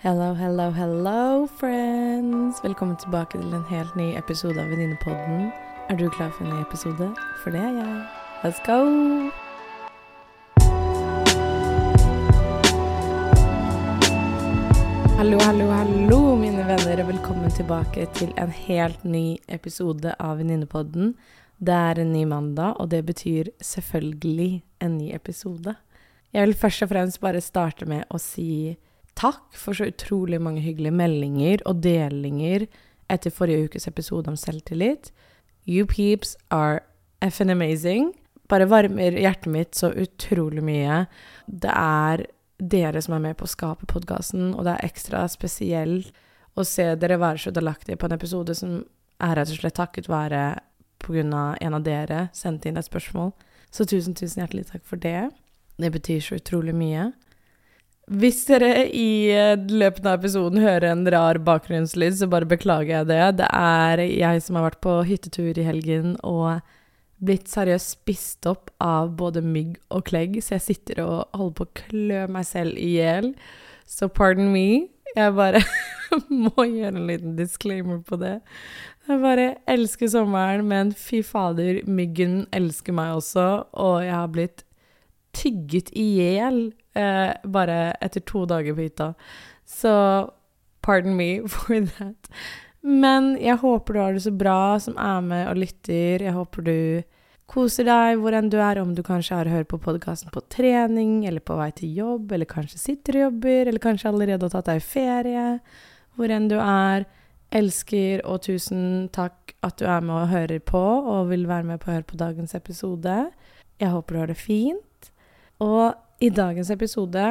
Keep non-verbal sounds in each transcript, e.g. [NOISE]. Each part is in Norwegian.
Hello, hello, hello, friends! Velkommen tilbake til en helt ny episode av Venninnepodden. Er du klar for en ny episode? For det er jeg. Let's go! Hallo, hallo, hallo, mine venner, og velkommen tilbake til en helt ny episode av Venninnepodden. Det er en ny mandag, og det betyr selvfølgelig en ny episode. Jeg vil først og fremst bare starte med å si takk for så utrolig mange hyggelige meldinger og delinger etter forrige ukes episode om selvtillit. You peeps are effing amazing. Bare varmer hjertet mitt så utrolig mye. Det er dere som er med på å skape podkasten, og det er ekstra spesielt å se dere være så delaktige på en episode som er rett og slett takket være pga. en av dere sendte inn et spørsmål. Så tusen, tusen hjertelig takk for det. Det betyr så utrolig mye. Hvis dere i løpet av episoden hører en rar bakgrunnslyd, så bare beklager jeg det. Det er jeg som har vært på hyttetur i helgen og blitt seriøst spist opp av både mygg og klegg, så jeg sitter og holder på å klø meg selv i hjel. Så pardon me. Jeg bare [LAUGHS] må gjøre en liten disclaimer på det. Jeg bare elsker sommeren, men fy fader, myggen elsker meg også, og jeg har blitt tygget i hjel eh, bare etter to dager på hytta. Så pardon me [LAUGHS] for that. Men jeg håper du har det så bra som er med og lytter. Jeg håper du koser deg hvor enn du er, om du kanskje har hørt på podkasten på trening, eller på vei til jobb, eller kanskje sitter og jobber, eller kanskje allerede har tatt deg ferie. Hvor enn du er. Elsker og tusen takk at du er med og hører på, og vil være med på å høre på dagens episode. Jeg håper du har det fint. Og i dagens episode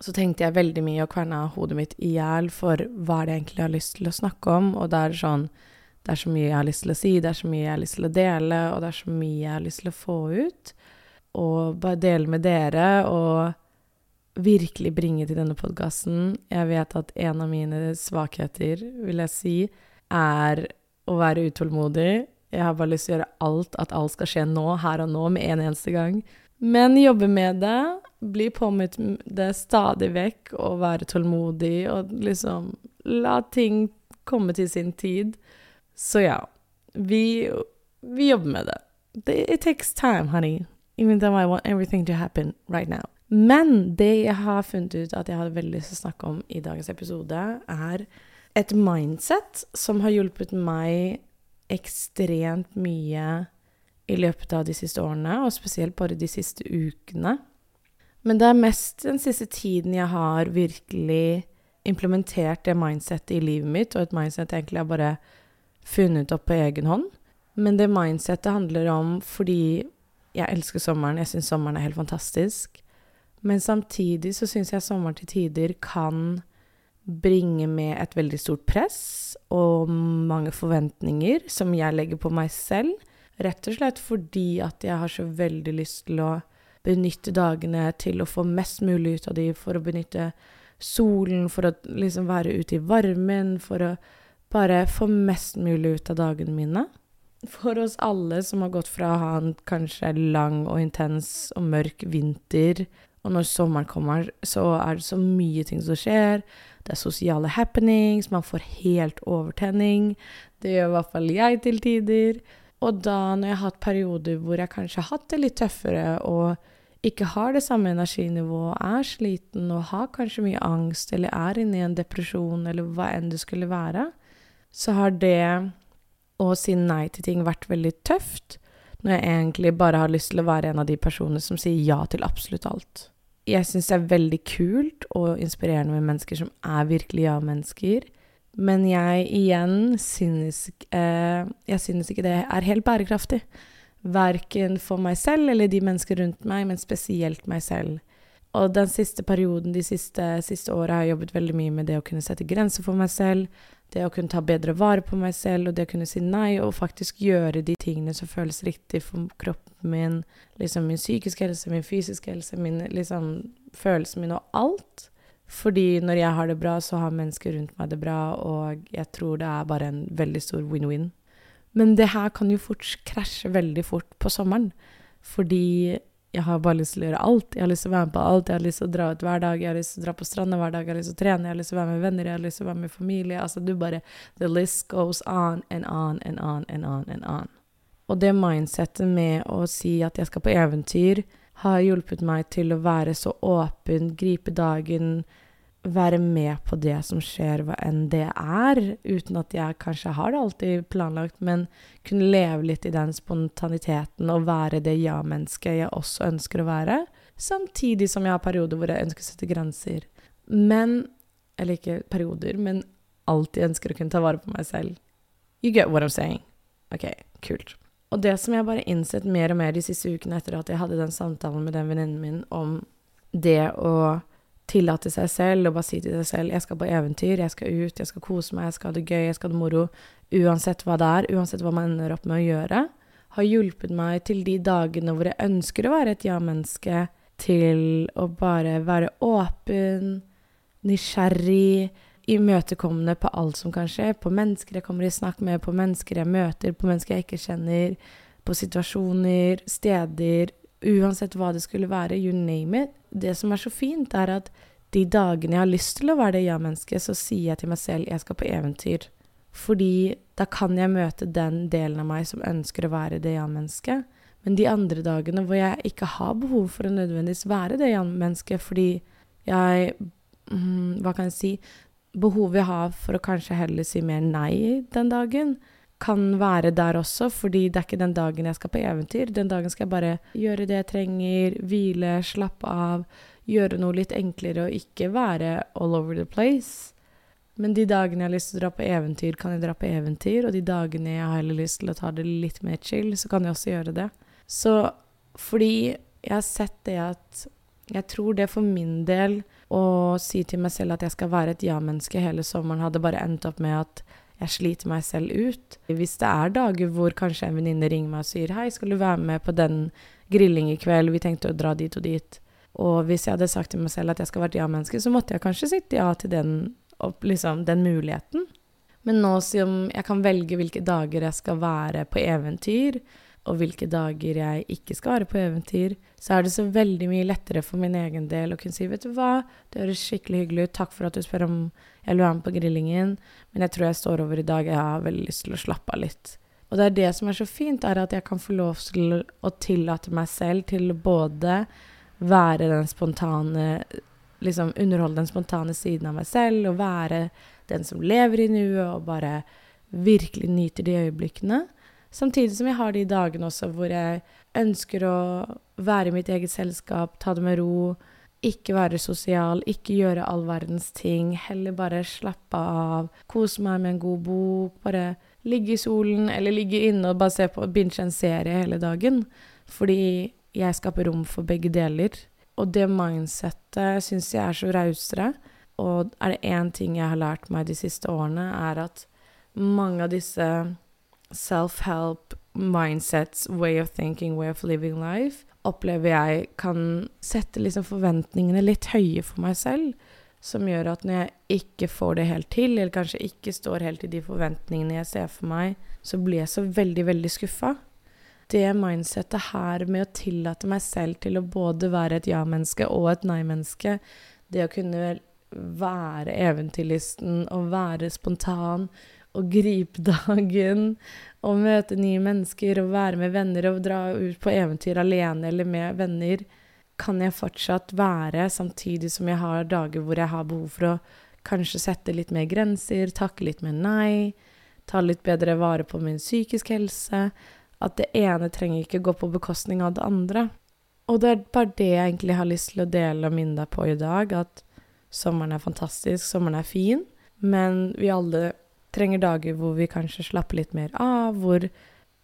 så tenkte jeg veldig mye og kverna hodet mitt i hjel for hva er det egentlig jeg har lyst til å snakke om, og det er sånn Det er så mye jeg har lyst til å si, det er så mye jeg har lyst til å dele, og det er så mye jeg har lyst til å få ut. Og bare dele med dere og virkelig bringe til denne podkasten. Jeg vet at en av mine svakheter, vil jeg si, er å være utålmodig. Jeg har bare lyst til å gjøre alt, at alt skal skje nå, her og nå, med en eneste gang. Men jobbe med det, bli påminnet det stadig vekk, og være tålmodig og liksom la ting komme til sin tid. Så ja, vi, vi jobber med det. It takes time, honey. Even though I want everything to happen right now. Men det jeg har funnet ut at jeg hadde veldig lyst til å snakke om i dagens episode, er et mindset som har hjulpet meg ekstremt mye i løpet av de siste årene, og spesielt bare de siste ukene. Men det er mest den siste tiden jeg har virkelig implementert det mindsettet i livet mitt, og et mindset jeg egentlig har bare funnet opp på egen hånd. Men det mindsettet handler om fordi jeg elsker sommeren, jeg syns sommeren er helt fantastisk. Men samtidig så syns jeg sommeren til tider kan bringe med et veldig stort press og mange forventninger som jeg legger på meg selv. Rett og slett fordi at jeg har så veldig lyst til å benytte dagene til å få mest mulig ut av de, for å benytte solen, for å liksom være ute i varmen, for å bare få mest mulig ut av dagene mine. For oss alle som har gått fra å ha en kanskje lang og intens og mørk vinter, og når sommeren kommer, så er det så mye ting som skjer. Det er sosiale happenings, man får helt overtenning. Det gjør i hvert fall jeg til tider. Og da, når jeg har hatt perioder hvor jeg kanskje har hatt det litt tøffere og ikke har det samme energinivået, er sliten og har kanskje mye angst eller er inne i en depresjon eller hva enn det skulle være, så har det å si nei til ting vært veldig tøft, når jeg egentlig bare har lyst til å være en av de personene som sier ja til absolutt alt. Jeg syns det er veldig kult og inspirerende med mennesker som er virkelig ja-mennesker. Men jeg igjen synes, eh, jeg synes ikke det er helt bærekraftig. Verken for meg selv eller de mennesker rundt meg, men spesielt meg selv. Og den siste perioden, de siste, siste åra, har jeg jobbet veldig mye med det å kunne sette grenser for meg selv, det å kunne ta bedre vare på meg selv, og det å kunne si nei, og faktisk gjøre de tingene som føles riktig for kroppen min, liksom min psykiske helse, min fysiske helse, min liksom følelsen min og alt. Fordi når jeg har det bra, så har mennesker rundt meg det bra, og jeg tror det er bare en veldig stor win-win. Men det her kan jo fort krasje veldig fort på sommeren. Fordi jeg har bare lyst til å gjøre alt. Jeg har lyst til å være med på alt. Jeg har lyst til å dra ut hver dag. Jeg har lyst til å dra på stranda hver dag. Jeg har lyst til å trene. Jeg har lyst til å være med venner. Jeg har lyst til å være med familie. Altså, du bare The list goes on and on and on and on and on. Og det mindsettet med å si at jeg skal på eventyr, har hjulpet meg til å være så åpen, gripe dagen, være med på det som skjer, hva enn det er, uten at jeg kanskje har det alltid planlagt, men kunne leve litt i den spontaniteten og være det ja-mennesket jeg også ønsker å være, samtidig som jeg har perioder hvor jeg ønsker å sette grenser. Men Eller ikke perioder, men alltid ønsker å kunne ta vare på meg selv. You get what I'm saying? OK, kult. Og det som jeg bare innsett mer og mer de siste ukene etter at jeg hadde den samtalen med den venninnen min om det å tillate seg selv og bare si til seg selv 'Jeg skal på eventyr, jeg skal ut, jeg skal kose meg, jeg skal ha det gøy, jeg skal ha det moro', uansett hva det er, uansett hva man ender opp med å gjøre, har hjulpet meg til de dagene hvor jeg ønsker å være et ja-menneske, til å bare være åpen, nysgjerrig, imøtekommende på alt som kan skje, på mennesker jeg kommer i snakk med, på mennesker jeg møter, på mennesker jeg ikke kjenner, på situasjoner, steder, uansett hva det skulle være, you name it det som er så fint, er at de dagene jeg har lyst til å være det ja-mennesket, så sier jeg til meg selv jeg skal på eventyr. Fordi da kan jeg møte den delen av meg som ønsker å være det ja-mennesket. Men de andre dagene hvor jeg ikke har behov for å nødvendigvis være det ja-mennesket, fordi jeg mm, Hva kan jeg si Behovet jeg har for å kanskje heller si mer nei den dagen, kan være der også, fordi det er ikke den dagen jeg skal på eventyr. Den dagen skal jeg bare gjøre det jeg trenger, hvile, slappe av, gjøre noe litt enklere og ikke være all over the place. Men de dagene jeg har lyst til å dra på eventyr, kan jeg dra på eventyr, og de dagene jeg har heller lyst til å ta det litt mer chill, så kan jeg også gjøre det. Så fordi jeg har sett det at jeg tror det for min del å si til meg selv at jeg skal være et ja-menneske hele sommeren, hadde bare endt opp med at jeg sliter meg selv ut. Hvis det er dager hvor kanskje en venninne ringer meg og sier 'Hei, skal du være med på den grilling i kveld? Vi tenkte å dra dit og dit.' Og hvis jeg hadde sagt til meg selv at jeg skal være et ja-menneske, så måtte jeg kanskje sitte ja til den, liksom, den muligheten. Men nå som jeg kan velge hvilke dager jeg skal være på eventyr, og hvilke dager jeg ikke skal være på eventyr, så er det så veldig mye lettere for min egen del å kunne si vet du hva, det høres skikkelig hyggelig ut, takk for at du spør om jeg vil være med på grillingen, men jeg tror jeg står over i dag, jeg har veldig lyst til å slappe av litt. Og det er det som er så fint, er at jeg kan få lov til å tillate meg selv til både være den spontane Liksom underholde den spontane siden av meg selv, og være den som lever i nuet, og bare virkelig nyter de øyeblikkene. Samtidig som jeg har de dagene også hvor jeg ønsker å være i mitt eget selskap, ta det med ro, ikke være sosial, ikke gjøre all verdens ting, heller bare slappe av, kose meg med en god bok, bare ligge i solen eller ligge inne og bare se på binge en serie hele dagen. Fordi jeg skaper rom for begge deler. Og det mindsettet syns jeg er så rausere. Og er det én ting jeg har lært meg de siste årene, er at mange av disse self-help mindsets, way of thinking, way of living life, opplever jeg kan sette liksom forventningene litt høye for meg selv. Som gjør at når jeg ikke får det helt til, eller kanskje ikke står helt i de forventningene jeg ser for meg, så blir jeg så veldig, veldig skuffa. Det mindsettet her med å tillate meg selv til å både være et ja-menneske og et nei-menneske, det å kunne være eventyrlisten og være spontan og gripe dagen og møte nye mennesker og være med venner og dra ut på eventyr alene eller med venner, kan jeg fortsatt være, samtidig som jeg har dager hvor jeg har behov for å kanskje sette litt mer grenser, takke litt mer nei, ta litt bedre vare på min psykiske helse. At det ene trenger ikke gå på bekostning av det andre. Og det er bare det jeg egentlig har lyst til å dele og minne deg på i dag, at sommeren er fantastisk, sommeren er fin, men vi alle trenger dager hvor vi kanskje slapper litt mer av, hvor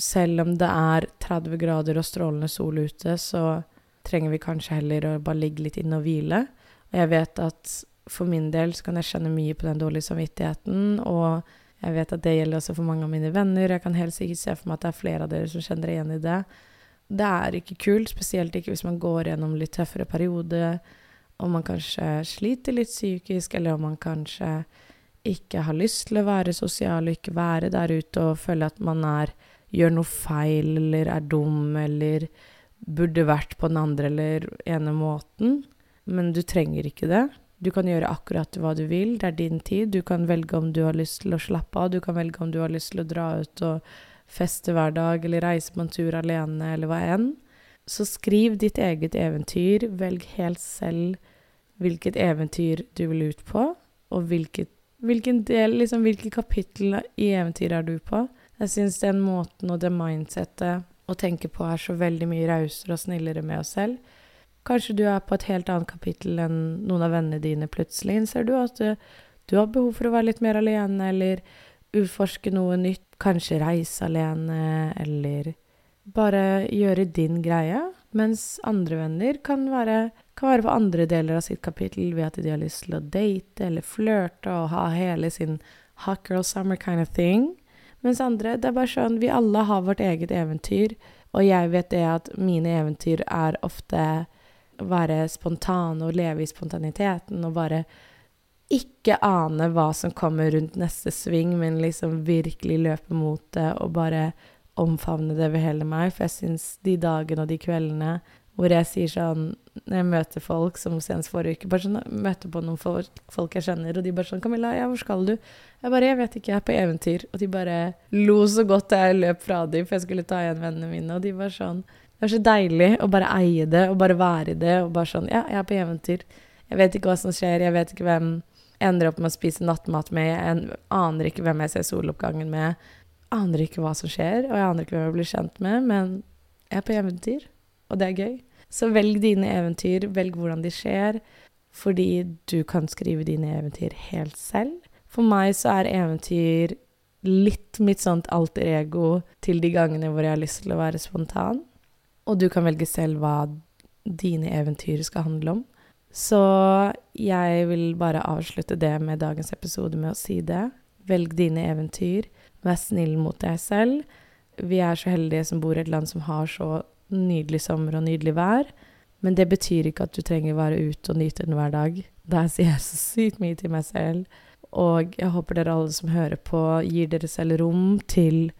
selv om det er 30 grader og strålende sol ute, så trenger vi kanskje heller å bare ligge litt inne og hvile. Og jeg vet at for min del så kan jeg kjenne mye på den dårlige samvittigheten, og jeg vet at det gjelder også for mange av mine venner. Jeg kan helt sikkert se for meg at det er flere av dere som kjenner igjen i det. Det er ikke kult, spesielt ikke hvis man går gjennom litt tøffere periode, om man kanskje sliter litt psykisk, eller om man kanskje ikke har lyst til å være sosial og ikke være der ute og føle at man er, gjør noe feil eller er dum eller burde vært på den andre eller ene måten, men du trenger ikke det. Du kan gjøre akkurat hva du vil, det er din tid. Du kan velge om du har lyst til å slappe av, du kan velge om du har lyst til å dra ut og feste hver dag, eller reise på en tur alene, eller hva enn. Så skriv ditt eget eventyr, velg helt selv hvilket eventyr du vil ut på, og hvilket, hvilken del, liksom hvilke kapittel i eventyret er du på. Jeg syns den måten og det mindsettet å tenke på er så veldig mye rausere og snillere med oss selv. Kanskje du er på et helt annet kapittel enn noen av vennene dine plutselig. Innser du at du, du har behov for å være litt mer alene, eller utforske noe nytt. Kanskje reise alene, eller bare gjøre din greie. Mens andre venner kan være, kan være på andre deler av sitt kapittel ved at de har lyst til å date eller flørte og ha hele sin hot girl summer kind of thing. Mens andre, det er bare sånn Vi alle har vårt eget eventyr, og jeg vet det at mine eventyr er ofte være spontan og leve i spontaniteten og bare ikke ane hva som kommer rundt neste sving, men liksom virkelig løpe mot det og bare omfavne det ved hele meg. For jeg syns de dagene og de kveldene hvor jeg sier sånn Når jeg møter folk, som senest forrige uke bare sånn, Møter på noen folk, jeg kjenner, og de bare sånn 'Camilla, ja, hvor skal du?' Jeg bare 'Jeg vet ikke, jeg er på eventyr'. Og de bare lo så godt da jeg løp fra dem, for jeg skulle ta igjen vennene mine, og de var sånn det er så deilig å bare eie det og bare være i det og bare sånn Ja, jeg er på eventyr. Jeg vet ikke hva som skjer, jeg vet ikke hvem ender opp med å spise nattmat med, jeg aner ikke hvem jeg ser soloppgangen med. Aner ikke hva som skjer, og jeg aner ikke hvem jeg blir kjent med, men jeg er på eventyr, og det er gøy. Så velg dine eventyr, velg hvordan de skjer, fordi du kan skrive dine eventyr helt selv. For meg så er eventyr litt mitt sånt alter ego til de gangene hvor jeg har lyst til å være spontan og du kan velge selv hva dine eventyr skal handle om. Så jeg vil bare avslutte det med dagens episode med å si det. Velg dine eventyr. Vær snill mot deg selv. Vi er så heldige som bor i et land som har så nydelig sommer og nydelig vær. Men det betyr ikke at du trenger å være ute og nyte den hver dag. Der sier jeg så sykt mye til meg selv. Og jeg håper dere alle som hører på, gir dere selv rom til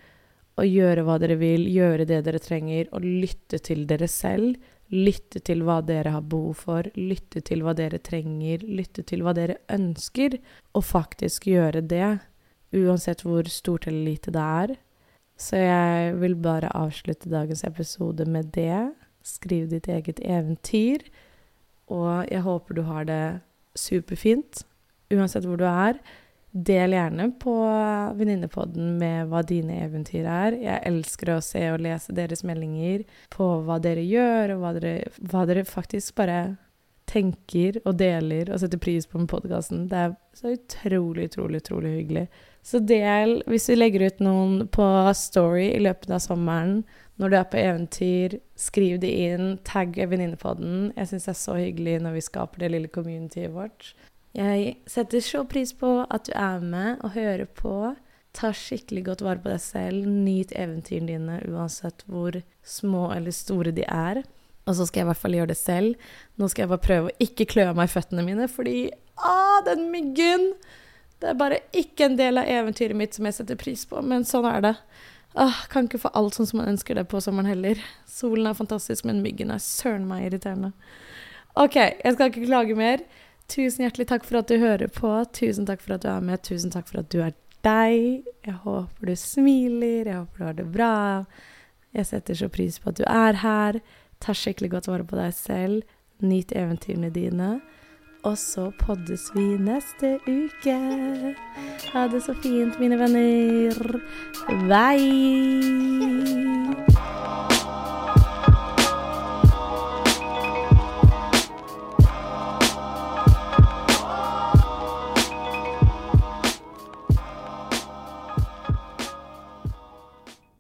å gjøre hva dere vil, gjøre det dere trenger, og lytte til dere selv. Lytte til hva dere har behov for, lytte til hva dere trenger, lytte til hva dere ønsker, og faktisk gjøre det, uansett hvor stort eller lite det er. Så jeg vil bare avslutte dagens episode med det. Skriv ditt eget eventyr, og jeg håper du har det superfint, uansett hvor du er. Del gjerne på Venninnepodden med hva dine eventyr er. Jeg elsker å se og lese deres meldinger på hva dere gjør, og hva dere, hva dere faktisk bare tenker og deler og setter pris på med podkasten. Det er så utrolig, utrolig, utrolig hyggelig. Så del, hvis vi legger ut noen på Story i løpet av sommeren, når du er på eventyr, skriv det inn, tagg Venninnepodden. Jeg syns det er så hyggelig når vi skaper det lille communityet vårt. Jeg setter så pris på at du er med og hører på. Ta skikkelig godt vare på deg selv. Nyt eventyrene dine uansett hvor små eller store de er. Og så skal jeg i hvert fall gjøre det selv. Nå skal jeg bare prøve å ikke klø av meg føttene mine, fordi ah, den myggen! Det er bare ikke en del av eventyret mitt som jeg setter pris på, men sånn er det. Ah, kan ikke få alt sånn som man ønsker det på sommeren heller. Solen er fantastisk, men myggen er søren meg irriterende. OK, jeg skal ikke klage mer. Tusen hjertelig takk for at du hører på. Tusen takk for at du er med. Tusen takk for at du er deg. Jeg håper du smiler. Jeg håper du har det bra. Jeg setter så pris på at du er her. Ta skikkelig godt vare på deg selv. Nyt eventyrene dine. Og så poddes vi neste uke. Ha det så fint, mine venner. Bye!